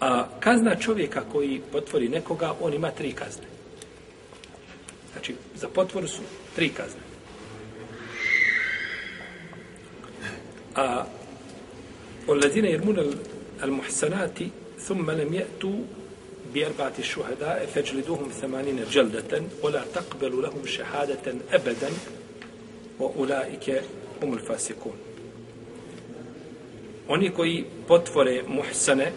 A kazna čovjeka koji potvori nekoga, on ima tri kazne. Znači, za potvoru su tri kazne. A olazine irmune al muhsanati thumma lam je'tu bi arbaati šuhada e 80 semanine dželdeten o la taqbelu lahum šehadeten ebeden o ulaike umul fasikun. Oni koji potvore muhsane,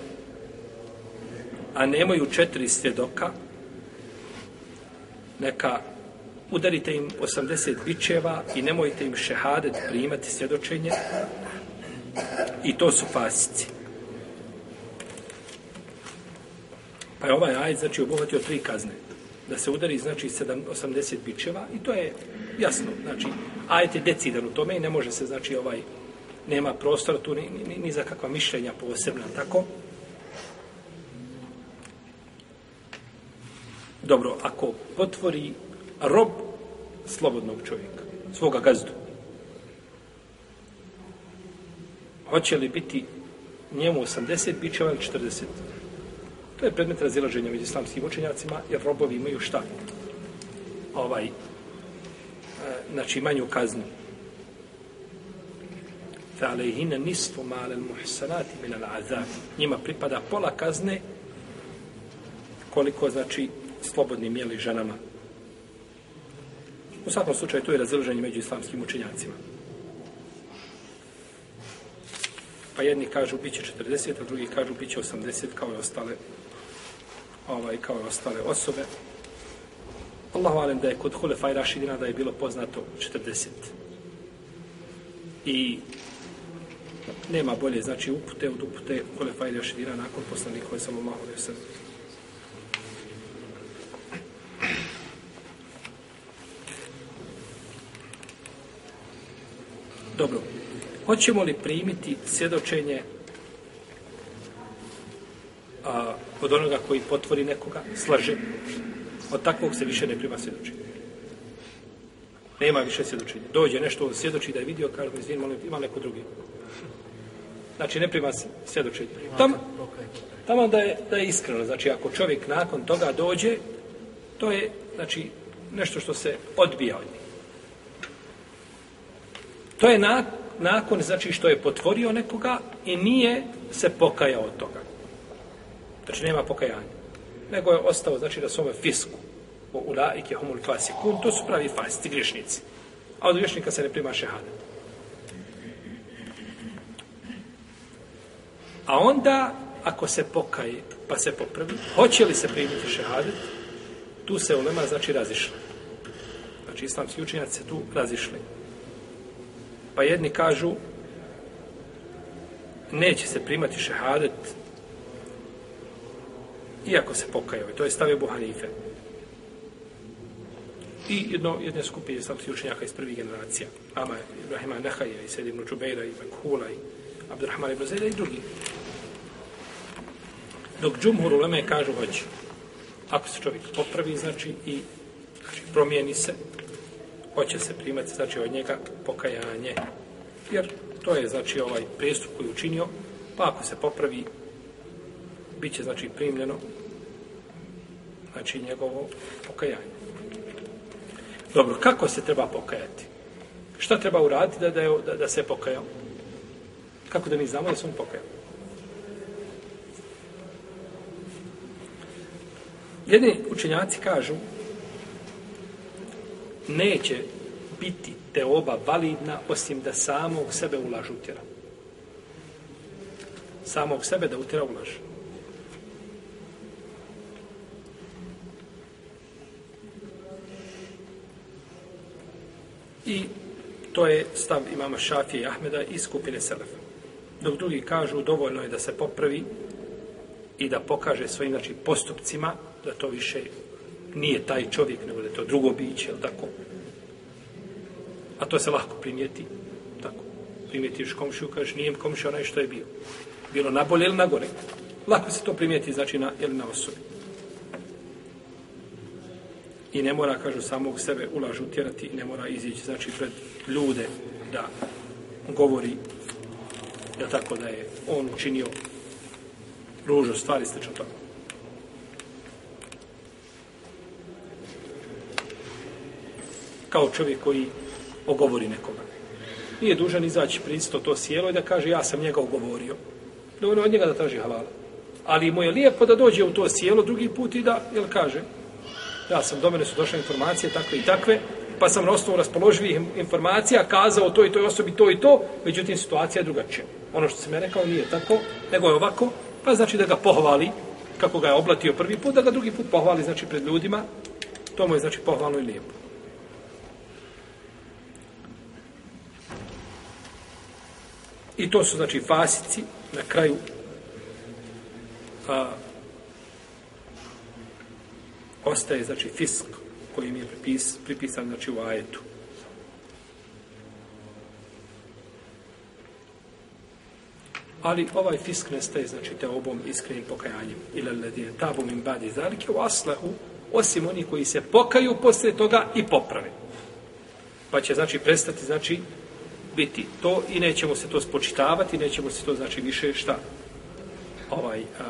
a nemaju četiri svjedoka, neka udarite im 80 bičeva i nemojte im šehadet primati svjedočenje i to su fasici. Pa je ovaj ajd, znači, obuhvatio tri kazne. Da se udari, znači, 7, 80 bičeva i to je jasno. Znači, ajd je decidan u tome i ne može se, znači, ovaj, nema prostora tu ni, ni, ni za kakva mišljenja posebna, tako? Dobro, ako potvori rob slobodnog čovjeka, svoga gazdu, hoće li biti njemu 80 bićeva ili 40? To je predmet razilaženja među islamskim učenjacima, jer robovi imaju šta? Ovaj, e, znači, manju kaznu. فَعَلَيْهِنَ نِسْفُ مَعَلَ الْمُحْسَنَاتِ مِنَ الْعَذَابِ Njima pripada pola kazne koliko, znači, slobodnim jeli ženama. U svakom slučaju, to je razilaženje među islamskim učenjacima. Pa jedni kažu bit će 40, a drugi kažu bit će 80 kao i ostale ovaj, kao i ostale osobe. Allahu alem da je kod Hulefa i Rašidina da je bilo poznato 40. I nema bolje, znači upute od upute Hulefa i Rašidina nakon poslanika koji sam Allahu alem sallam. Dobro. Hoćemo li primiti svjedočenje a, od onoga koji potvori nekoga, slaže? Od takvog se više ne prima svjedočenje. Nema više svjedočenja. Dođe nešto, svjedoči da je vidio, kaže, izvin, molim, ima neko drugi. Znači, ne prima svjedočenje. Tam, tamo da je, da je iskreno. Znači, ako čovjek nakon toga dođe, to je, znači, nešto što se odbija od njih. To je na, nakon, znači, što je potvorio nekoga i nije se pokajao od toga. Znači, nema pokajanja. Nego je ostao, znači, da svome fisku. O ulaike humul fasikun, to su pravi fasici, griješnici. A od griješnika se ne prima šehadet. A onda, ako se pokaje, pa se popravi, hoće li se primiti šehadet, tu se ulema, znači, razišla. Znači, islamski učenjaci se tu razišli. Pa jedni kažu neće se primati šehadet iako se pokajao. I to je stavio Buharife I jedno, jedne skupine islamskih učenjaka iz prvih generacija. Ama Ibrahima Nehaja i Sedi ibn Čubeira i Mekhula i Abdurrahman ibn Zajda i drugi. Dok džumhur uleme kažu hoće. Ako se čovjek popravi, znači, i znači, promijeni se, hoće se primati, znači, od njega pokajanje. Jer to je, znači, ovaj prestup koji učinio, pa ako se popravi, bit će, znači, primljeno, znači, njegovo pokajanje. Dobro, kako se treba pokajati? Šta treba uraditi da, da, je, da, da se pokajao? Kako da mi znamo da se on pokajao? Jedni učenjaci kažu neće biti te oba validna osim da samog sebe ulaž utjera. Samog sebe da utjera ulaž. I to je stav imama Šafije i Ahmeda i skupine Selefa. Dok drugi kažu dovoljno je da se popravi i da pokaže svojim znači, postupcima da to više nije taj čovjek, nego da je to drugo biće, jel tako. A to se lahko primijeti. Tako. Primijetiš komšiju, kažeš, nije komšija onaj što je bio. Bilo na bolje ili na gore. Lako se to primijeti, znači, na, ili na osobi. I ne mora, kažu, samog sebe ulažu tjerati i ne mora izići, znači, pred ljude da govori jel tako da je on učinio ružu, stvari slično tako. Kao čovjek koji ogovori nekoga. Nije dužan izaći pristo to sjelo i da kaže ja sam njega ogovorio. Dovoljno od njega da traži halala. Ali mu je lijepo da dođe u to sjelo drugi put i da, jel kaže, ja sam, do mene su došle informacije takve i takve, pa sam na osnovu raspoloživih informacija kazao to i toj osobi to i to, međutim situacija je drugačija. Ono što sam ja rekao nije tako, nego je ovako, pa znači da ga pohvali, kako ga je oblatio prvi put, da ga drugi put pohvali, znači pred ljudima, to mu je znači pohvalno i lijepo. I to su znači fasici na kraju a, ostaje znači fisk koji im je pripis, pripisan znači u ajetu. Ali ovaj fisk nestaje, znači, te obom iskrenim pokajanjem. Ila ledine tabom im badi zalike u aslahu, osim oni koji se pokaju posle toga i poprave. Pa će, znači, prestati, znači, biti to i nećemo se to spočitavati, nećemo se to, znači, više šta ovaj, a,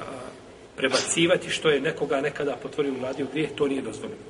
prebacivati što je nekoga nekada potvorio u radi u grijeh, to nije dozvoljeno.